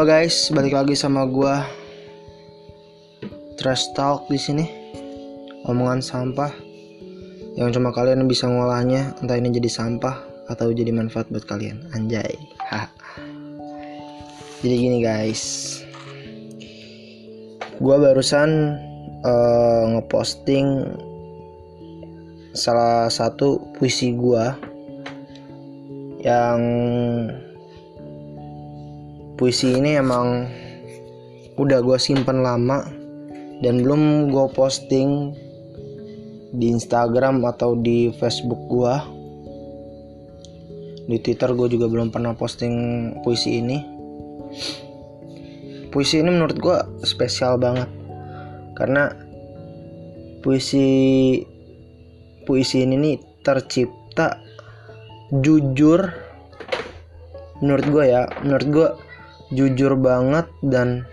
Halo guys, balik lagi sama gua Trash Talk di sini. Omongan sampah yang cuma kalian bisa ngolahnya, entah ini jadi sampah atau jadi manfaat buat kalian. Anjay. Jadi gini guys. Gua barusan uh, ngeposting salah satu puisi gua yang puisi ini emang udah gue simpen lama dan belum gue posting di Instagram atau di Facebook gue di Twitter gue juga belum pernah posting puisi ini. Puisi ini menurut gue spesial banget karena puisi puisi ini nih tercipta jujur menurut gue ya menurut gue jujur banget dan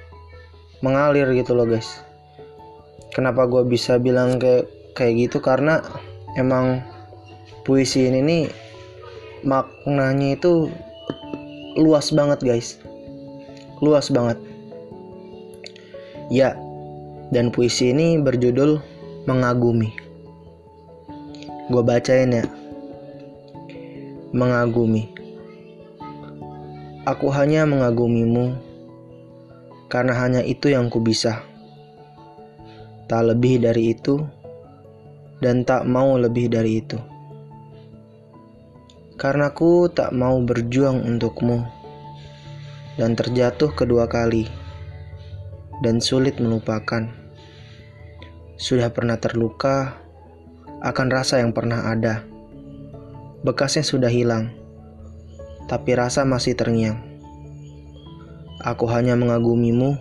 mengalir gitu loh guys. Kenapa gue bisa bilang kayak kayak gitu? Karena emang puisi ini nih maknanya itu luas banget guys. Luas banget. Ya dan puisi ini berjudul mengagumi. Gue bacain ya. Mengagumi Aku hanya mengagumimu karena hanya itu yang ku bisa. Tak lebih dari itu dan tak mau lebih dari itu. Karena ku tak mau berjuang untukmu dan terjatuh kedua kali dan sulit melupakan. Sudah pernah terluka akan rasa yang pernah ada. Bekasnya sudah hilang tapi rasa masih terngiang. Aku hanya mengagumimu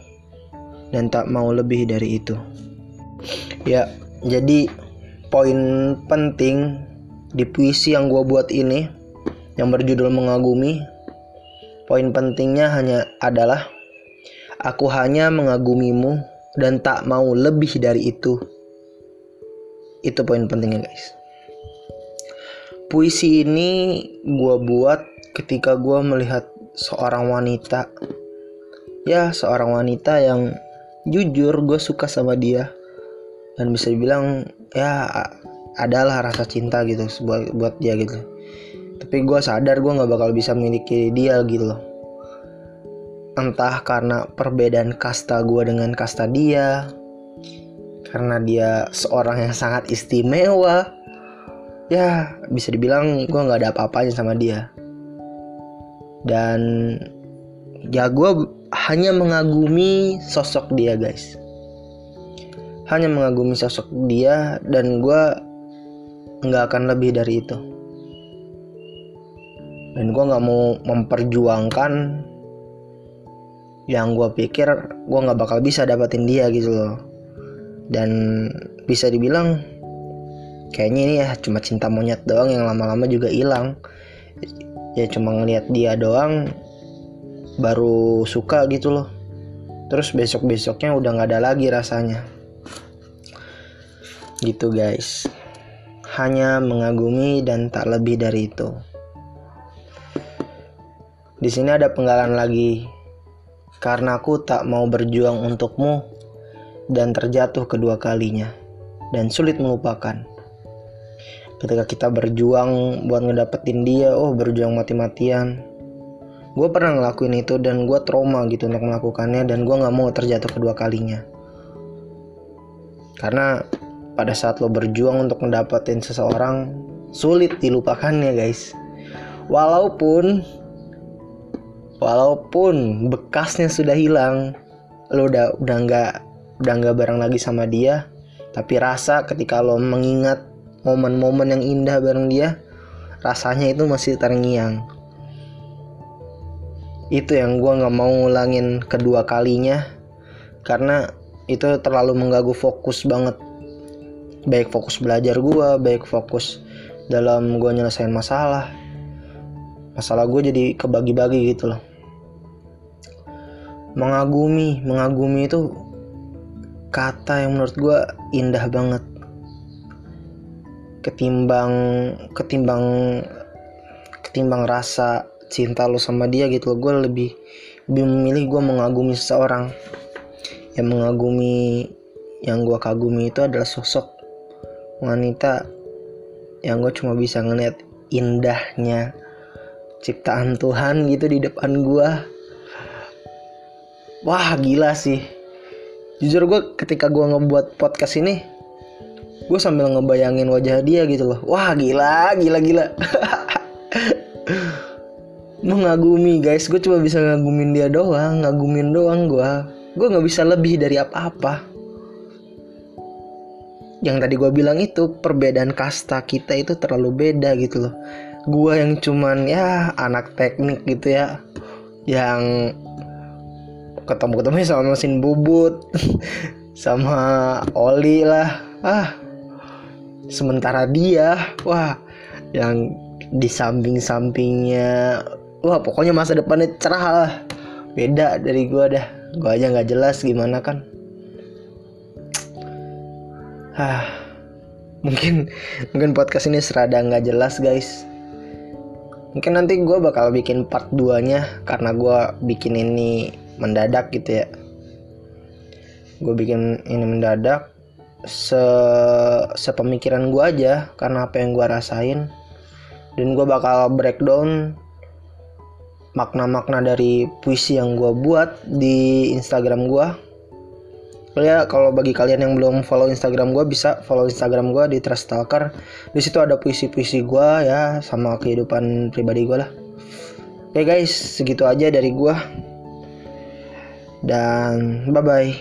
dan tak mau lebih dari itu. Ya, jadi poin penting di puisi yang gue buat ini yang berjudul mengagumi, poin pentingnya hanya adalah aku hanya mengagumimu dan tak mau lebih dari itu. Itu poin pentingnya guys. Puisi ini gue buat ketika gue melihat seorang wanita ya seorang wanita yang jujur gue suka sama dia. Dan bisa dibilang ya adalah rasa cinta gitu buat buat dia gitu. Tapi gue sadar gue nggak bakal bisa memiliki dia gitu loh. Entah karena perbedaan kasta gue dengan kasta dia karena dia seorang yang sangat istimewa ya bisa dibilang gue nggak ada apa-apanya sama dia dan ya gue hanya mengagumi sosok dia guys. Hanya mengagumi sosok dia dan gue nggak akan lebih dari itu. Dan gue nggak mau memperjuangkan yang gue pikir gue nggak bakal bisa dapetin dia gitu loh. Dan bisa dibilang kayaknya ini ya cuma cinta monyet doang yang lama-lama juga hilang ya cuma ngeliat dia doang baru suka gitu loh. Terus besok besoknya udah nggak ada lagi rasanya. Gitu guys. Hanya mengagumi dan tak lebih dari itu. Di sini ada penggalan lagi. Karena aku tak mau berjuang untukmu dan terjatuh kedua kalinya dan sulit melupakan ketika kita berjuang buat ngedapetin dia oh berjuang mati-matian. Gue pernah ngelakuin itu dan gue trauma gitu untuk melakukannya dan gue nggak mau terjatuh kedua kalinya. Karena pada saat lo berjuang untuk mendapatkan seseorang sulit dilupakannya guys. Walaupun walaupun bekasnya sudah hilang lo udah udah nggak udah nggak bareng lagi sama dia tapi rasa ketika lo mengingat momen-momen yang indah bareng dia rasanya itu masih terngiang. Itu yang gue nggak mau ngulangin kedua kalinya karena itu terlalu mengganggu fokus banget. Baik fokus belajar gue baik fokus dalam gue nyelesain masalah. Masalah gue jadi kebagi-bagi gitu loh. Mengagumi mengagumi itu kata yang menurut gue indah banget ketimbang ketimbang ketimbang rasa cinta lo sama dia gitu gue lebih lebih memilih gue mengagumi seseorang. Yang mengagumi yang gue kagumi itu adalah sosok wanita yang gue cuma bisa ngeliat indahnya ciptaan Tuhan gitu di depan gue wah gila sih. Jujur gue ketika gue ngebuat podcast ini gue sambil ngebayangin wajah dia gitu loh. Wah gila gila gila. Mengagumi guys. Gue cuma bisa ngagumin dia doang ngagumin doang gue gue nggak bisa lebih dari apa-apa. Yang tadi gue bilang itu perbedaan kasta kita itu terlalu beda gitu loh. Gue yang cuman ya anak teknik gitu ya yang ketemu ketemu sama mesin bubut sama oli lah. Ah sementara dia wah yang di samping sampingnya wah pokoknya masa depannya cerah lah beda dari gue dah gue aja nggak jelas gimana kan Hah, mungkin mungkin podcast ini serada nggak jelas guys. Mungkin nanti gue bakal bikin part 2 nya karena gue bikin ini mendadak gitu ya. Gue bikin ini mendadak se sepemikiran gue aja karena apa yang gue rasain. Dan gue bakal breakdown makna-makna dari puisi yang gue buat di Instagram gue ya kalau bagi kalian yang belum follow Instagram gue bisa follow Instagram gue di Trust Stalker di situ ada puisi-puisi gue ya sama kehidupan pribadi gue lah. Oke guys segitu aja dari gue dan bye bye